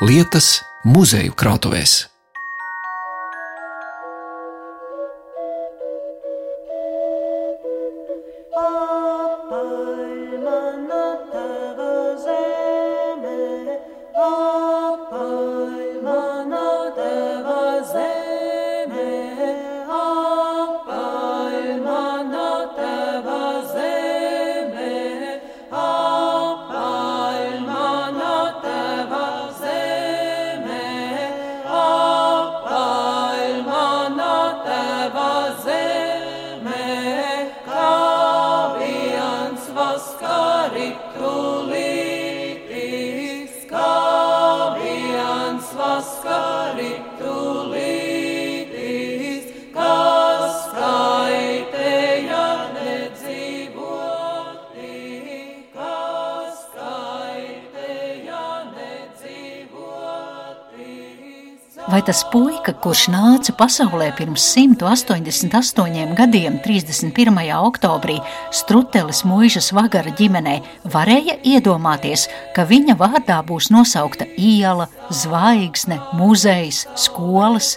lietas muzeju krātuvēs. Tas puika, kurš nāca pasaulē pirms 188 gadiem, 31. oktobrī, Struteles mūžas vagara ģimenē, varēja iedomāties, ka viņa vārdā būs nosaukta iela, zvaigzne, muzejs, skolas,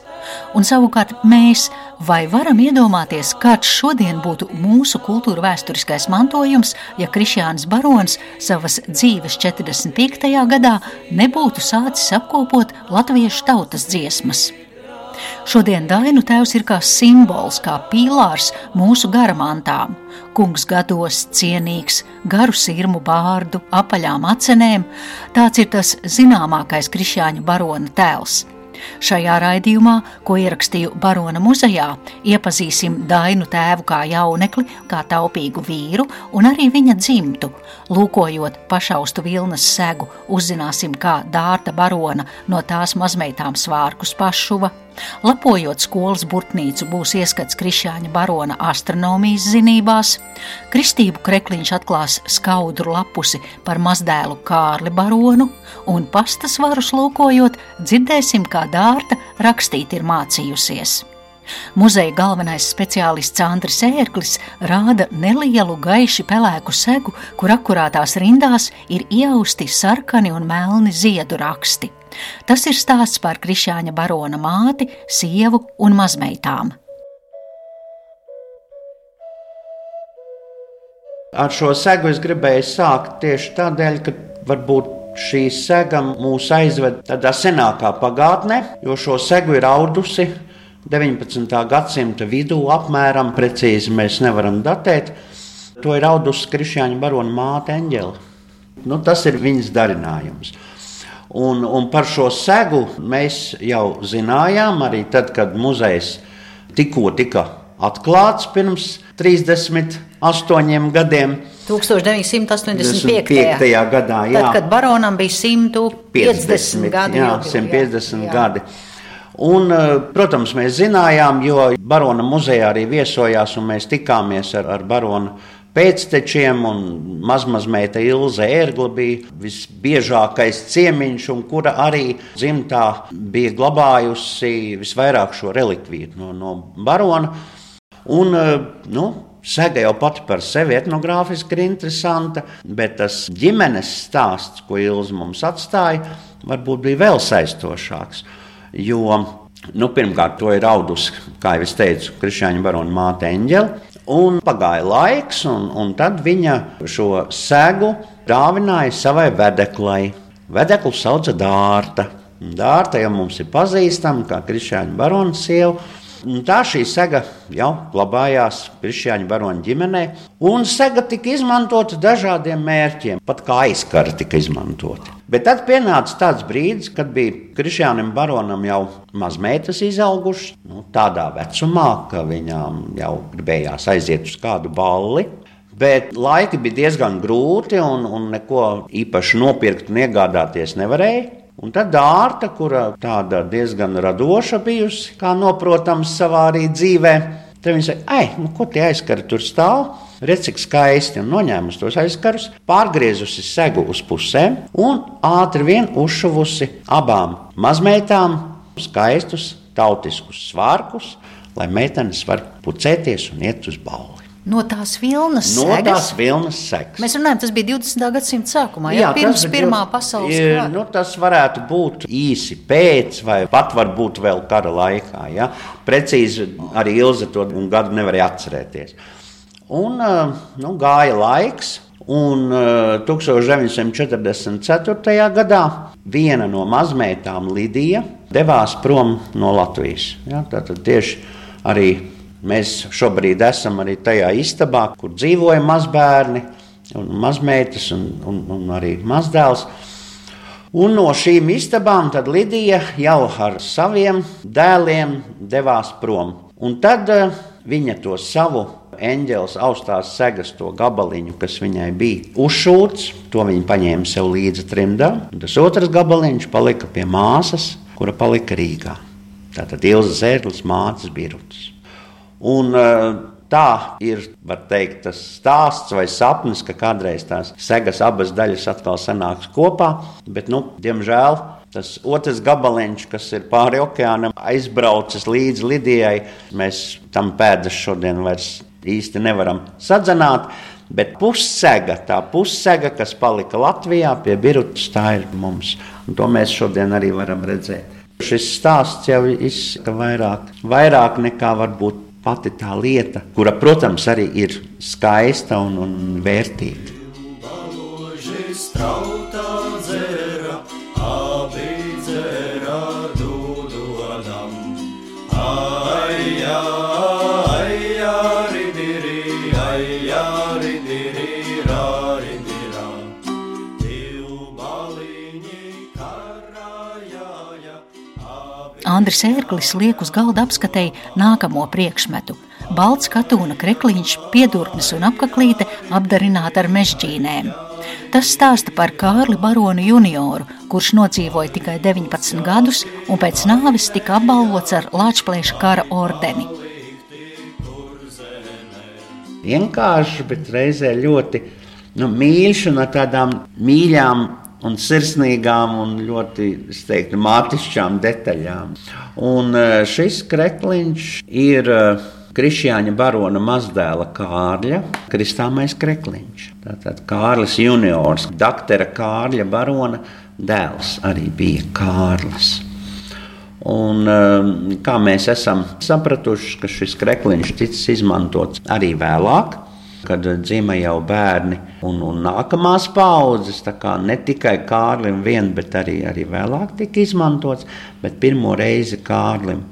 un savukārt mēs vai varam iedomāties, kāds šodien būtu mūsu kultūra vēsturiskais mantojums, ja Krišjāns Barons savas dzīves 45. gadā nebūtu sācis apkopot latviešu tautas dziesmas. Šodien Dainu tēvs ir kā simbols, kā pīlārs mūsu garamantām. Kungs gados cienīgs, garu sirmu bārdu, apaļām acenēm, tāds ir tas zināmākais krišāņu barona tēls. Šajā raidījumā, ko ierakstīju Barona muzejā, iepazīsim Dainu tēvu kā jaunekli, kā taupīgu vīru un arī viņa dzimtu. Lūkojot pašaustu vilnas segu, uzzināsim, kā Dārta Barona no tās mazmeitām svārkus pašuva Lapojot skolas burtnīcu, būs ieskats Krišāņa barona astronomijas zinībās, kristību krekliņš atklās skaudru lapusi par mazdēlu Kārli baronu, un pastas varus lūkojot, dzirdēsim, kā dārta rakstīt ir mācījusies. Muzeja galvenais speciālists Andris Ērklis rāda nelielu gaiši pelēku segu, kur akurātās rindās ir iausti sarkani un melni ziedu raksti. Tas ir stāsts par Krišāņa barona māti, sievu un mazmeitām. Ar šo segu es gribēju sākt tieši tādēļ, ka varbūt šī sega mūs aizved tādā senākā pagātnē, jo šo segu ir audusi 19. gadsimta vidū, apmēram precīzi mēs nevaram datēt. To ir audusi Krišņāņa barona māte Eņģela. Nu, tas ir viņas darinājums. Un, un par šo segu mēs jau zinājām arī tad, kad muzejs tikko tika atklāts pirms 38 gadiem. 1985. gadā, jā. Tad, kad baronam bija 150 50, gadi. Jā, 150 jā, gadi. Un, eh, protams, mēs zinājām, jo barona muzejā arī viesojās, un mēs tikāmies ar, ar baronu pēctečiem, un mazmazmeita Ilze Ērgla bija visbiežākais ciemiņš, un kura arī dzimtā bija glabājusi visvairāk šo relikviju no, no barona. Un, eh, nu, Sega jau pati par sevi etnogrāfiski ir interesanta, bet tas ģimenes stāsts, ko Ilza mums atstāja, varbūt bija vēl saistošāks. Jo nu, pirmkārt, to ir audusi, kā jau es teicu, Krišņāņa barona māte Eņģela. Un pagāja laiks, un, un tad viņa šo segu dāvināja savai vedeklai. Vedeklu sauca Dārta. Dārta jau mums ir pazīstama kā Krišņāņa barona sieva. Tā šī sega jau glabājās Krišņāņa barona ģimenē, un sega tika izmantota dažādiem mērķiem, pat kā aizkara tika izmantota. Bet tad pienāca tāds brīdis, kad bija Krišņānam baronam jau mazmeitas izaugušas, nu, tādā vecumā, ka viņām jau gribējās aiziet uz kādu balli. Bet laiki bija diezgan grūti, un, un neko īpaši nopirkt un iegādāties nevarēja. Un tad dārta, kura tāda diezgan radoša bijusi, kā noprotams, savā arī dzīvē, tad viņa saka, ai, nu, ko tie aizkari tur stāv? Redz, cik skaisti un noņēmusi tos aizkarus, pārgriezusi segu uz pusēm un ātri vien uzšuvusi abām mazmeitām skaistus tautiskus svārkus, lai meitenes var pucēties un iet uz balli. No tās vilnas no segas. tās vilnas sekas. Mēs runājam, tas bija 20. gadsimta sākumā, jā, pirms tas Pirmā ir- pasaules kara. Nu, tas varētu būt īsi pēc, vai pat varbūt vēl kara laikā. Ja? Precīzi arī Ilze to gadu nevarēja atcerēties. Un eh, nu, gāja laiks, un eh, 1944. gadā viena no mazmeitām, Lidija, devās prom no Latvijas. Ja? Tātad tieši arī mēs šobrīd esam arī tajā istabā, kur dzīvoja mazbērni, un mazmeitas un, un, un arī mazdēls. Un no šīm istabām Lidija jau ar saviem dēliem devās prom. Un tad eh, viņa to savu eņģeles augstās segas, to gabaliņu, kas viņai bija uzšūts, to viņa paņēma sev līdzi trimdā. Un Tas otrs gabaliņš palika pie māsas, kura palika Rīgā. Tātad Ilza Zērlis, mātes biruts. Un, eh, tā ir teikt, tas stāsts vai sapnis, ka kādreiz tās segas abas daļas atkal sanāks kopā. Bet, nu, diemžēl, tas otrs gabaliņš, kas ir pāri okeānam, aizbraucis līdz Lidijai, mēs tam pēdas šodien vairs īsti nevaram sadzenāt. Bet pussega, tā pussega, kas palika Latvijā pie Birutas, tā ir mums. Un to mēs šodien arī varam redzēt. Šis stāsts jau izsaka vairāk, vairāk nekā varbūt pati tā lieta, kura, protams, arī ir skaista un, un vērtīga. Baloži Andris Ērklis liek uz galda apskatēji nākamo priekšmetu. Balts katūna krekliņš, piedurknes un apaklīte apdarināta ar mežģīnēm. Tas stāsta par Kārli Baroni junioru, kurš nodzīvoja tikai 19 gadus un pēc nāves tika apbalvots ar Lāčplēša kara ordeni. Vienkārši, bet reizē ļoti nu, mīļš un ar tādām mīļām un sirsnīgām un ļoti teiktu, mātišķām detaļām. Un eh, šis krekliņš ir eh, Krišjāņa barona mazdēla Kārļa kristāmais krekliņš. Tātad Kārlis juniors, doktora Kārļa barona dēls arī bija Kārlis. Un, um, kā mēs esam sapratuši, ka šis krekliņš tiks izmantots arī vēlāk, kad dzima jau bērni un, un nākamās paudzes. Ne tikai Kārlim vien, bet arī, arī vēlāk tika izmantots, bet pirmo reizi Kārlim.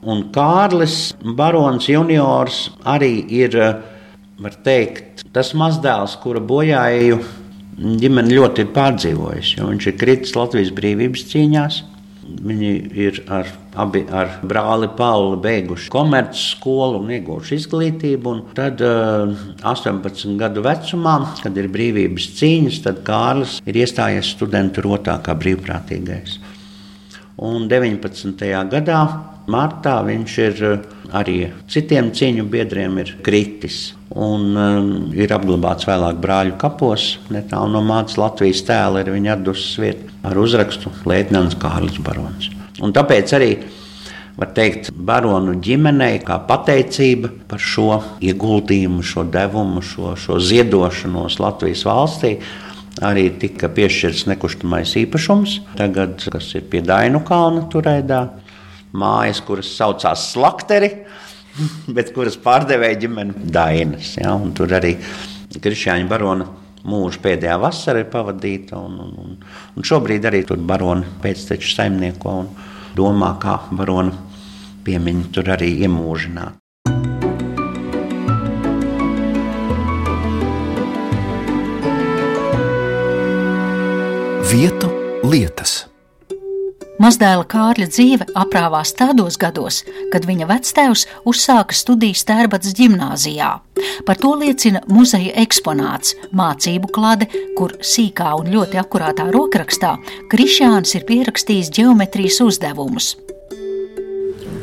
Un Kārlis Barons juniors arī ir, var teikt, tas mazdēls, kura bojāju ģimene ļoti ir pārdzīvojusi, jo viņš ir kritis Latvijas brīvības cīņās. Viņi ir ar, abi ar brāli Pauli beiguši komercskolu un ieguvuši izglītību. Un tad, uh, 18 gadu vecumā, kad ir brīvības cīņas, tad Kārlis ir iestājies studentu rotā kā brīvprātīgais. Un 19. gadā, martā, viņš ir uh, arī citiem cīņu biedriem ir kritis. Un um, ir apglabāts vēlāk brāļu kapos, netālu no mātes Latvijas tēla ir viņa atdusmas vieta ar uzrakstu Lietuvāns Kārlis Barons. Un tāpēc arī var teikt, baronu ģimenei kā pateicība par šo ieguldījumu, šo devumu, šo, šo ziedošanos Latvijas valstī. Arī tika piešķirts nekustamais īpašums, tagad, kas ir pie Dainu kalna turēdā, mājas, kuras saucās Slakteri, bet kuras pārdevēja ģimene Dainas. Ja, tur arī Krišņāņa barona mūža pēdējā vasara ir pavadīta. Un, un, un, un šobrīd arī tur barona pēcteču saimnieko un domā, kā barona piemiņu tur arī iemūžināt. Vietu lietas. Mazdēla Kārļa dzīve aprāvās tādos gados, kad viņa vectēvs uzsāka studijas Tērbats gimnāzijā. Par to liecina muzeja eksponāts - mācību klade, kur sīkā un ļoti akurātā rokrakstā Krišjāns ir pierakstījis geometrijas uzdevumus.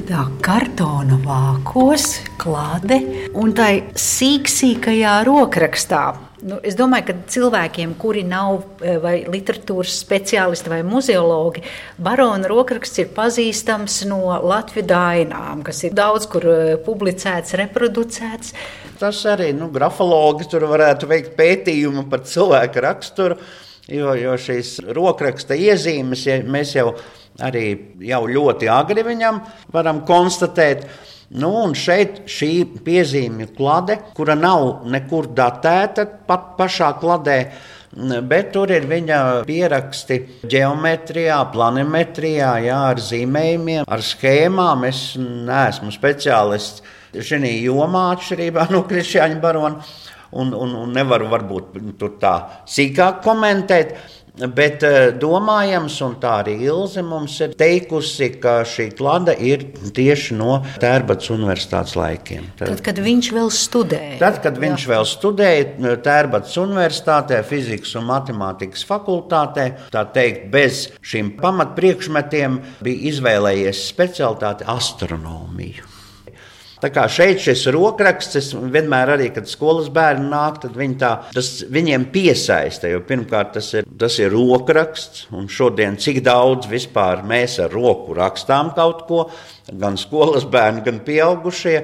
Tā kartona vākos, klāte un tai sīkākajā rokrakstā Nu, es domāju, ka cilvēkiem, kuri nav eh, vai literatūras speciālisti vai muzeologi, barona rokraksts ir pazīstams no Latvijas dainām, kas ir daudz kur eh, publicēts, reproducēts. Tas arī nu, grafologi tur varētu veikt pētījumu par cilvēku raksturu, jo, jo šīs rokraksta iezīmes ja mēs jau arī jau ļoti agri viņam varam konstatēt. Nu, un šeit šī piezīmju klade, kura nav nekur datēta pat pašā kladē, bet tur ir viņa pieraksti geometrijā, planimetrijā, jā, ar zīmējumiem, ar schēmām. Es neesmu speciālists šajā jomā, atšķirībā no Krišņa Barona, un, un, un nevaru varbūt tur tā sīkāk komentēt. Bet eh, domājams, un tā arī Ilze mums ir teikusi, ka šī klada ir tieši no Tērbats universitātes laikiem. Tad, tad kad viņš vēl studēja. Tad, kad jā. viņš vēl studēja eh, Tērbats universitātē, fizikas un matemātikas fakultātē, tā teikt, bez šīm pamatpriekšmetiem bija izvēlējies specialitāti astronomiju. Tā kā šeit šis rokraksts, vienmēr arī, kad skolas bērni nāk, tad viņi tā, tas viņiem piesaista. Jo pirmkārt, tas ir, tas ir rokraksts, un šodien cik daudz vispār mēs ar roku rakstām kaut ko, gan skolas bērni, gan pieaugušie,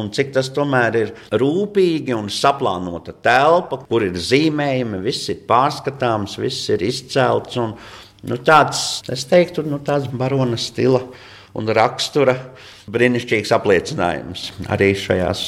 un cik tas tomēr ir rūpīgi un saplānota telpa, kur ir zīmējumi, viss ir pārskatāms, viss ir izcelts. Un, nu, tāds, es teiktu, nu, tāds barona stila un rakstura brīnišķīgs apliecinājums arī šajās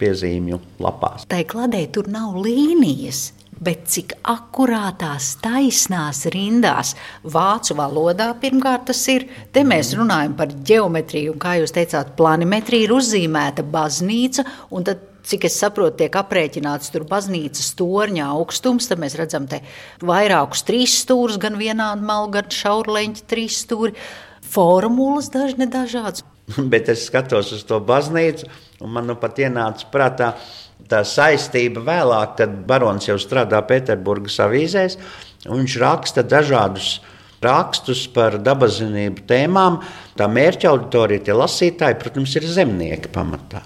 piezīmju lapās. Tā kladē tur nav līnijas. Bet cik akurātās, taisnās rindās, vācu valodā pirmkārt tas ir. Te mēs runājam par geometriju, un kā jūs teicāt, planimetrija ir uzzīmēta baznīca, un tad cik es saprotu, tiek aprēķināts tur baznīcas torņa augstums. Tad mēs redzam te vairākus trīs stūrus, gan vienādu malu, gan šaurleņķu trīs stūri. Formulas dažne dažādas. Bet es skatos uz to baznīcu, un man nu pat ienāca prātā tā saistība vēlāk, kad barons jau strādā Pēterburgas avīzēs, viņš raksta dažādus rakstus par dabazinību tēmām. Tā mērķa auditorija, tie lasītāji, protams, ir zemnieki pamatā.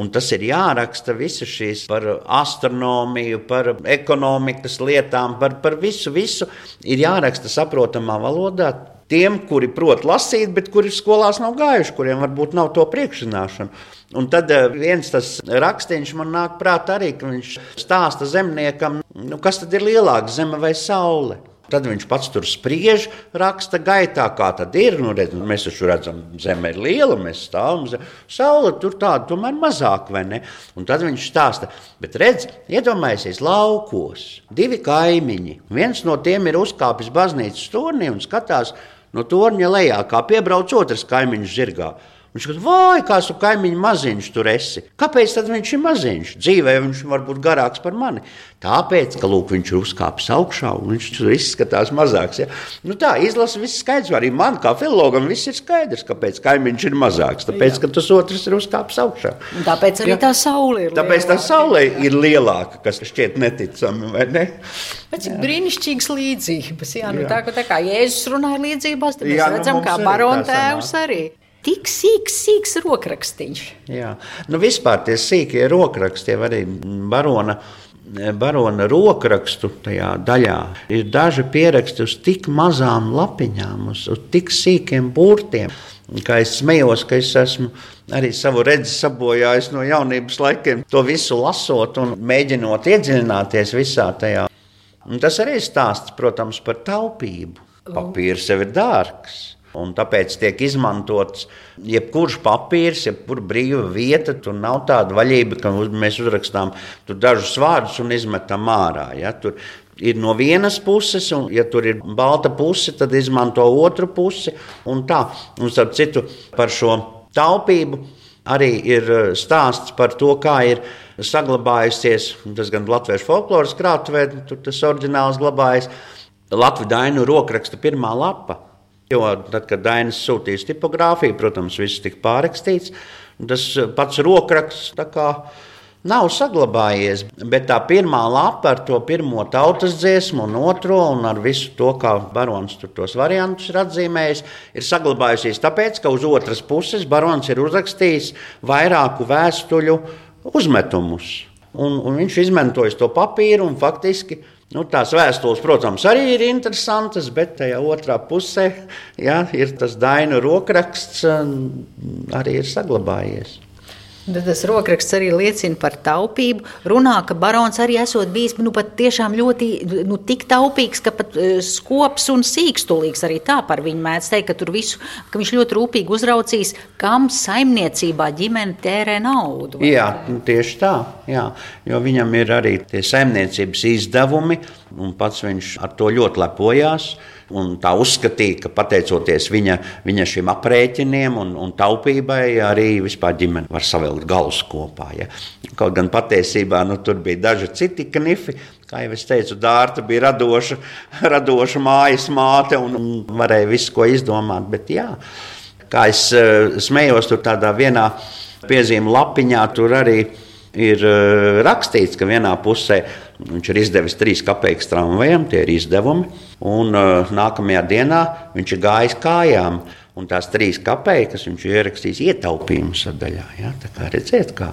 Un tas ir jāraksta visas šīs par astronomiju, par ekonomikas lietām, par, par visu, visu. Ir jāraksta saprotamā valodā, tiem, kuri prot lasīt, bet kuri skolās nav gājuši, kuriem varbūt nav to priekšzināšanu. Un tad eh, viens tas rakstīns man nāk prātā arī, ka viņš stāsta zemniekam, nu, kas tad ir lielāks, zeme vai saule. Tad viņš pats tur spriež, raksta gaitā, kā tad ir. Nu, redz, mēs taču redzam, zeme ir liela, mēs stāvam zem. Saule tur tāda tomēr mazāk, vai ne? Un tad viņš stāsta, bet redz, iedomājieties, laukos divi kaimiņi. Viens no tiem ir uzkāpis baznīcas turnī un skatās, no torņa lejā, kā piebrauc otrs kaimiņš zirgā. Viņš saka, vai kāds tu kaimiņš maziņš tur esi? Kāpēc tad viņš ir maziņš? Dzīvē viņš var būt garāks par mani. Tāpēc, ka lūk, viņš ir uzkāpis augšā un viņš tur izskatās mazāks. Ja? Nu, tā izlasa viss skaidrs. Arī man, kā filologam, viss ir skaidrs, kāpēc kaimiņš ir mazāks. Tāpēc, Jā. ka tas otrs ir uzkāpis augšā. Un tāpēc arī tā saule ir. Tāpēc lielāka. tā saule ir lielāka, kas šķiet neticami, ne? Bet cik brīnišķīgas līdzības. Jā, nu, jā. Tā, tā kā Jēzus runāja līdzībās, tad mēs jā, nu, redzam, kā barona tēvs arī tik sīks, sīks rokrakstīns. Jā, nu vispār tie sīkie rokraksti, arī barona. Barona rokrakstu tajā daļā ir daži pieraksti uz tik mazām lapiņām, uz, uz tik sīkiem burtiem. Kā es smējos, ka es esmu arī savu redzi sabojājis no jaunības laikiem, to visu lasot un mēģinot iedziļināties visā tajā. Un tas arī stāsts, protams, par taupību. Papīrs sev ir dārgs. Un tāpēc tiek izmantots jebkurš papīrs, jebkura brīva vieta. Tur nav tāda vaļība, ka mēs uzrakstām dažus vārdus un izmetam ārā. Ja? Tur ir no vienas puses, un, ja tur ir balta puse, tad izmanto otru pusi. Un tā, un starp citu, par šo taupību arī ir eh, stāsts par to, kā ir saglabājusies. Tas gan Latvijas folkloras krātuvē, tur tas oriģināls glabājas. Latvijas dainu rokraksta pirmā lapa Jo tad, kad Dainis sūtīs tipogrāfiju, protams, viss tika pārrakstīts. Tas pats rokraksts nav saglabājies. Bet tā pirmā lapa ar to pirmo tautas dziesmu, un otro, un ar visu to, kā barons tos variantus ir atzīmējis, ir saglabājusies tāpēc, ka uz otras puses barons ir uzrakstījis vairāku vēstuļu uzmetumus. Un, un viņš izmantoja to papīru un faktiski. Nu, tās vēstules, protams, arī ir interesantas, bet tajā otrā pusē jā, ir tas dainu rokraksts, arī ir saglabājies. Tad tas rokraksts arī liecina par taupību. Runā, ka barons arī esot bijis nu, tiešām ļoti nu, tik taupīgs, ka pat uh, skops un sīkstulīgs arī tā par viņu mēdz teikt, ka visu, ka viņš ļoti rūpīgi uzraucīs, kam saimniecībā ģimene tērē naudu. Jā, tieši tā, jā, jo viņam ir arī tie saimniecības izdevumi, un pats viņš ar to ļoti lepojās. Un tā uzskatīja, ka pateicoties viņa, viņa šiem aprēķiniem un, un taupībai, arī vispār ģimene var savilkt galus kopā. Ja. Kaut gan patiesībā nu, tur bija daži citi knifi. Kā jau es teicu, Dārta bija radoša, radoša mājas māte un, un varēja visu ko izdomāt. Bet, jā, kā es uh, smējos, tur tādā vienā piezīmju lapiņā tur arī ir uh, rakstīts, ka vienā pusē Viņš ir izdevis trīs kapeikas tramvajam, tie ir izdevumi. Un uh, nākamajā dienā viņš ir gājis kājām. Un tās trīs kapeikas viņš ir ierakstījis ietaupījumu sadaļā. Ja? Tā kā redzēt, kā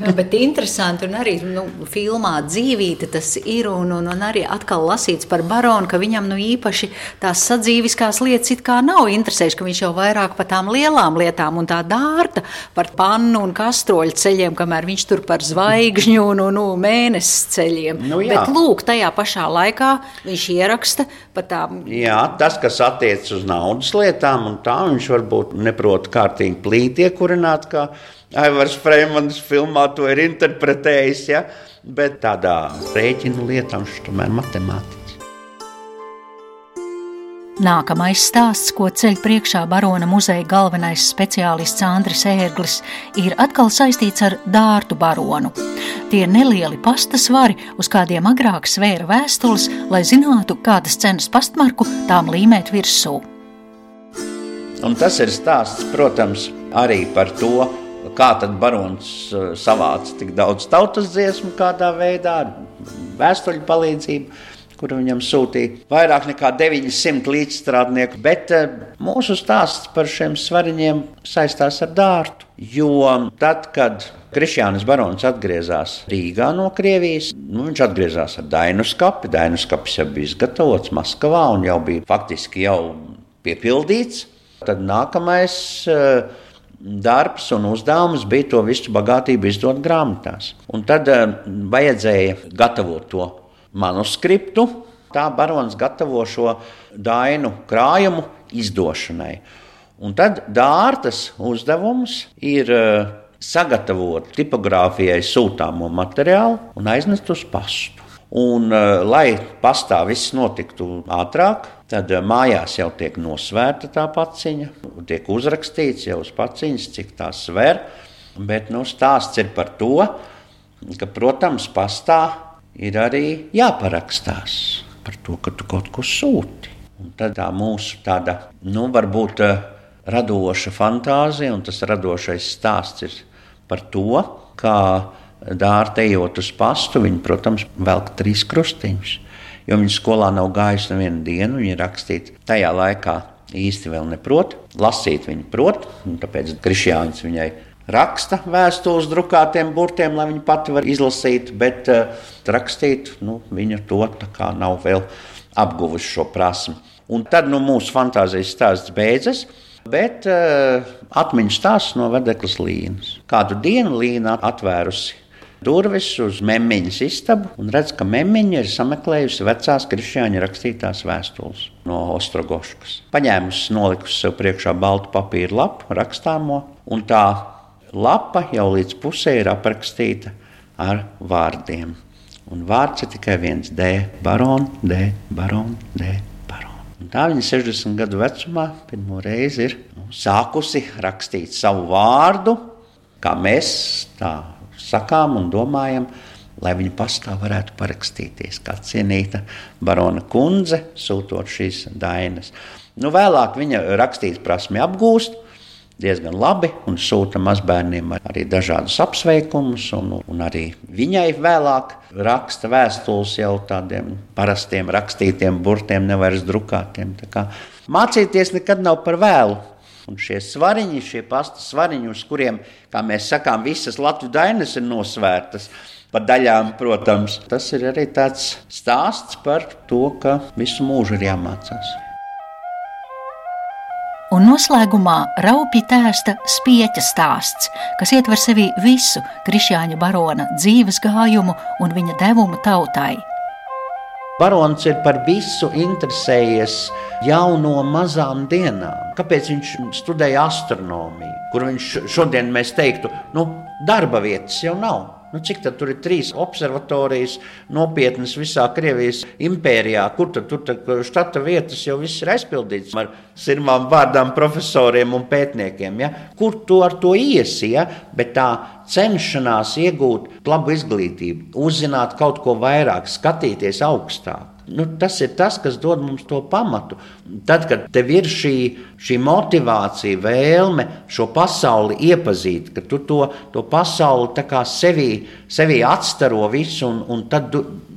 Jā, bet interesanti, un arī nu, filmā dzīvīte tas ir, un, un, un arī atkal lasīts par baronu, ka viņam nu, īpaši tās sadzīviskās lietas it kā nav interesējuši, ka viņš jau vairāk par tām lielām lietām un tā dārta par pannu un kastroļu ceļiem, kamēr viņš tur par zvaigžņu un, un, un mēnesis ceļiem. Nu, jā. bet lūk, tajā pašā laikā viņš ieraksta par tām. Jā, tas, kas attiec uz naudas lietām, un tā viņš varbūt neprot kārtīgi plīt iekurināt, kā Aivars Freimans filmā to ir interpretējis, ja? bet tādā rēķinu lietā viņš tomēr matemātiķis. Nākamais stāsts, ko ceļ priekšā barona muzeja galvenais speciālists Andris Ērglis, ir atkal saistīts ar dārtu baronu. Tie nelieli pasta svari, uz kādiem agrāk svēra vēstules, lai zinātu, kādas cenas pastmarku tām līmēt virsū. Un tas ir stāsts, protams, arī par to, Kā tad barons eh, savāca tik daudz tautas dziesmu, kādā veidā, ar vēstuļu palīdzību, kuru viņam sūtīja vairāk nekā 900 līdzstrādnieku. Bet eh, mūsu stāsts par šiem svariņiem saistās ar dārtu. Jo tad, kad Krišjānis Barons atgriezās Rīgā no Krievijas, nu, viņš atgriezās ar Dainu skapi. Dainu skapis jau bija izgatavots Maskavā un jau bija faktiski jau piepildīts. Tad nākamais uh, darbs un uzdevums bija to visu bagātību izdot grāmatās. Un tad uh, vajadzēja gatavot to manuskriptu. Tā barons gatavo šo dainu krājumu izdošanai. Un tad dārtas uzdevums ir uh, sagatavot tipogrāfijai sūtāmo materiālu un aiznest uz pastu. Un, uh, lai pastā viss notiktu ātrāk, tad uh, mājās jau tiek nosvērta tā paciņa, tiek uzrakstīts jau uz paciņas, cik tā sver. Bet nu, stāsts ir par to, ka, protams, pastā ir arī jāparakstās par to, ka tu kaut ko sūti. Un tad tā mūsu tāda, nu, varbūt uh, radoša fantāzija un tas radošais stāsts ir par to, kā dārta ejot uz pastu, viņa, protams, velk trīs krustiņus. Jo viņa skolā nav gājusi nevienu dienu, viņa rakstīt tajā laikā īsti vēl neprot. Lasīt viņa prot, tāpēc Krišjāns viņai raksta vēstules drukātiem burtiem, lai viņa pati var izlasīt, bet uh, rakstīt nu, viņa to nav vēl apguvusi šo prasmu. Un tad nu, mūsu fantāzijas stāsts beidzas. Bet uh, atmiņas stāsts no Vedeklas Līnas. Kādu dienu Līna atvērusi durvis uz Mēmiņas istabu un redz, ka Mēmiņa ir sameklējusi vecās krišņāņa rakstītās vēstules no Ostrogoškas. Paņēmusi, nolikusi sev priekšā baltu papīra lapu, rakstāmo, un tā lapa jau līdz pusē ir aprakstīta ar vārdiem. Un vārds ir tikai viens - D, baron, D, baron, D. Baron. Un tā viņa 60 gadu vecumā pirmo reizi ir nu, sākusi rakstīt savu vārdu, kā mēs tā sakām un domājam, lai viņa pastāv varētu parakstīties, kā cienīta barona kundze, sūtot šīs dainas. Nu, vēlāk viņa rakstīt prasmi apgūst diezgan labi un sūta mazbērniem arī dažādus apsveikumus. Un, un arī viņai vēlāk raksta vēstules jau tādiem parastiem rakstītiem burtiem, nevis drukātiem. Mācīties nekad nav par vēlu. Un šie svariņi, šie pasta svariņi, uz kuriem, kā mēs sakām, visas Latvijas dainas ir nosvērtas, pa daļām, protams. Tas ir arī tāds stāsts par to, ka visu mūžu ir jāmācās. Un noslēgumā raupji tēsta spieķa stāsts, kas ietver sevi visu Krišjāņa barona dzīves gājumu un viņa devumu tautai. Barons ir par visu interesējies jau no mazām dienām. Kāpēc viņš studēja astronomiju, kur viņš šodien mēs teiktu, nu, darba vietas jau nav. Nu, cik tad tur ir trīs observatorijas, nopietnas visā Krievijas impērijā? Kur tad tur tur štata vietas jau viss ir aizpildīts ar sirmām vārdām, profesoriem un pētniekiem? Ja? Kur tu ar to iesi? Ja? Bet tā cenšanās iegūt labu izglītību, uzzināt kaut ko vairāk, skatīties augstāk. Nu, tas ir tas, kas dod mums to pamatu. Tad, kad tev ir šī, šī motivācija, vēlme šo pasauli iepazīt, ka tu to, to pasauli sevī, sevī atstaro visu un, un tad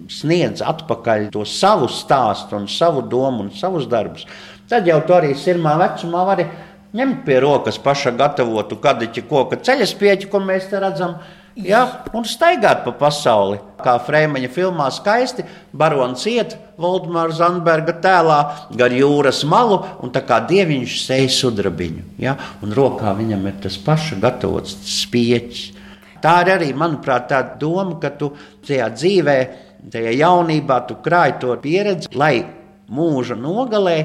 sniedz atpakaļ to savu stāstu, un savu domu un savus darbus, tad jau tu arī sirmā vecumā vari ņemt pie rokas paša gatavotu kadiķa koka ceļa spieķi, ko mēs te redzam Ja, un staigāt pa pasauli. Kā Freemaņa filmā skaisti, barons iet Valdemāra Zandberga tēlā gar jūras malu un tā kā dieviņš sēž sudrabiņu. Ja, un rokā viņam ir tas paša gatavots spieķis. Tā ir arī, manuprāt, tā doma, ka tu tajā dzīvē, tajā jaunībā, tu krāj to pieredzi, lai mūža nogalē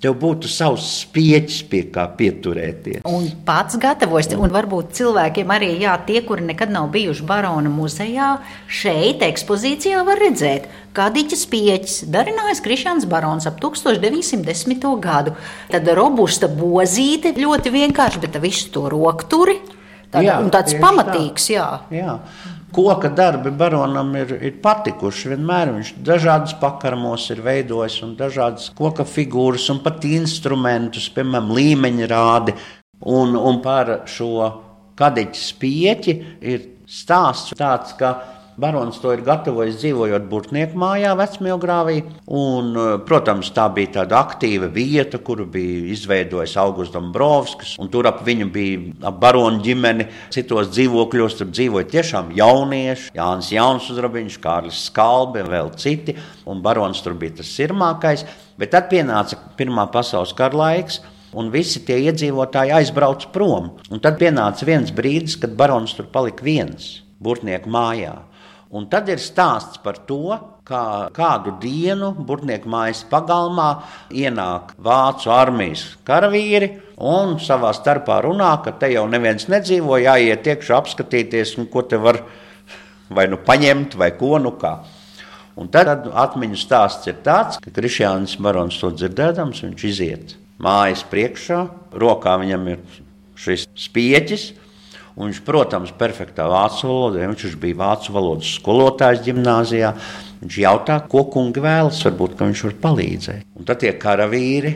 Tev būtu savs spieķis, pie kā pieturēties. Un pats gatavojas. Un varbūt cilvēkiem arī jā, tie, kuri nekad nav bijuši Barona muzejā, šeit ekspozīcijā var redzēt, kā diķis spieķis darinājis Krišāns Barons ap 1910. gadu. Tad robusta bozīte ļoti vienkārši, bet visu to rokturi. Tāda, jā, tāds pamatīgs, tā. jā. jā. Koka darbi baronam ir, ir patikuši. Vienmēr viņš dažādas pakarmos ir veidojis, un dažādas koka figūras, un pat instrumentus, piemēram, līmeņa rādi. Un, un par šo kadiķu spieķi ir stāsts tāds, ka Barons to ir gatavojis dzīvojot Burtnieku mājā, vecmīlgrāvī. Un, eh, protams, tā bija tāda aktīva vieta, kuru bija izveidojis Augusts Dombrovskis. Tur ap viņu bija ap baronu ģimeni, citos dzīvokļos tur dzīvoja tiešām jaunieši. Jānis Jauns uzrabiņš, Kārlis Skalbe, vēl citi. Un barons tur bija tas sirmākais. Bet tad pienāca Pirmā pasaules kara laiks. Un visi tie iedzīvotāji aizbrauca prom. Un tad pienāca viens brīdis, kad barons tur palika viens, burtnieku mājā. Un tad ir stāsts par to, kā kādu dienu Burtnieku mājas pagalmā ienāk vācu armijas karavīri un savā starpā runā, ka te jau neviens nedzīvo, jāiet iekšā apskatīties, ko te var vai nu paņemt, vai ko nu kā. Un tad atmiņu stāsts ir tāds, ka Krišjānis Barons to dzirdēdams, viņš iziet mājas priekšā, rokā viņam ir šis spieķis, Un viņš, protams, perfektā vācu valodā, viņš bija vācu valodas skolotājs gimnājā. Viņš jautā, ko kungi vēlas, varbūt viņš var palīdzēt. Un tad tie karavīri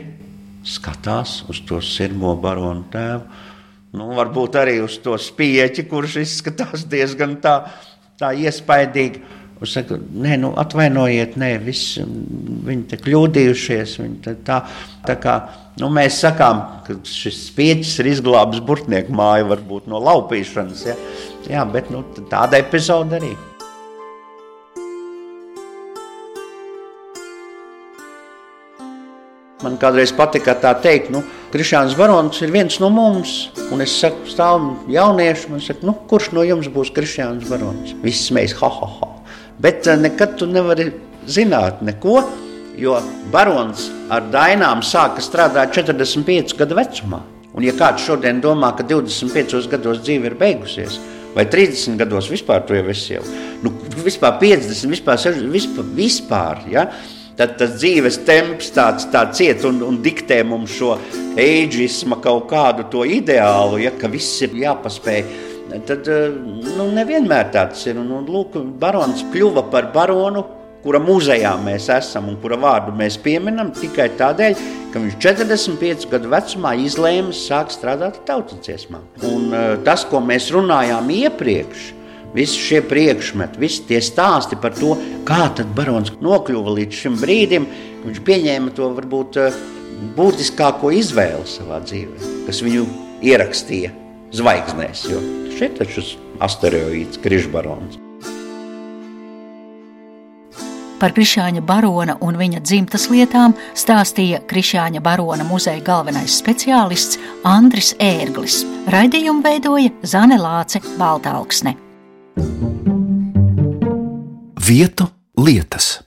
skatās uz to sirmo baronu tēvu. Nu, varbūt arī uz to spieķi, kurš izskatās diezgan tā, tā iespaidīgi. Es saku, nē, nu, atvainojiet, nē, viss, viņi te kļūdījušies. Viņi te tā, tā kā, nu, mēs sakām, ka šis spieķis ir izglābis burtnieku māju varbūt no laupīšanas. Ja? Jā, bet nu, tāda epizode arī. Man kādreiz patika tā teikt, nu, Krišāns Barons ir viens no mums. Un es saku, stāvam jaunieši, man saka, nu, kurš no jums būs Krišāns Barons? Viss mēs, ha, ha, ha. Bet eh, nekad tu nevari zināt neko, jo barons ar dainām sāka strādāt 45 gadu vecumā. Un, ja kāds šodien domā, ka 25 gados dzīve ir beigusies, vai 30 gados vispār to jau esi jau, nu, vispār 50, vispār 60, vispār, vispār ja? tad tas dzīves temps tāds, tāds iet un, un diktē mums šo eģisma kaut kādu to ideālu, ja, ka viss ir jāpaspēj tad eh, nu, nevienmēr tāds ir. Un, lūk, barons kļuva par baronu, kura muzejā mēs esam un kura vārdu mēs pieminam tikai tādēļ, ka viņš 45 gadu vecumā izlēma sākt strādāt tautas dziesmā. Un eh, tas, ko mēs runājām iepriekš, visi šie priekšmeti, visi tie stāsti par to, kā tad barons nokļuva līdz šim brīdim, viņš pieņēma to varbūt eh, būtiskāko izvēli savā dzīvē, kas viņu ierakstīja zvaigznēs, jo šeit taču ir asteroīds Krišbarons. Par Krišāņa barona un viņa dzimtas lietām stāstīja Krišāņa barona muzeja galvenais speciālists Andris Ērglis. Raidījumu veidoja Zane Lāce Baltāksne. Vietu lietas.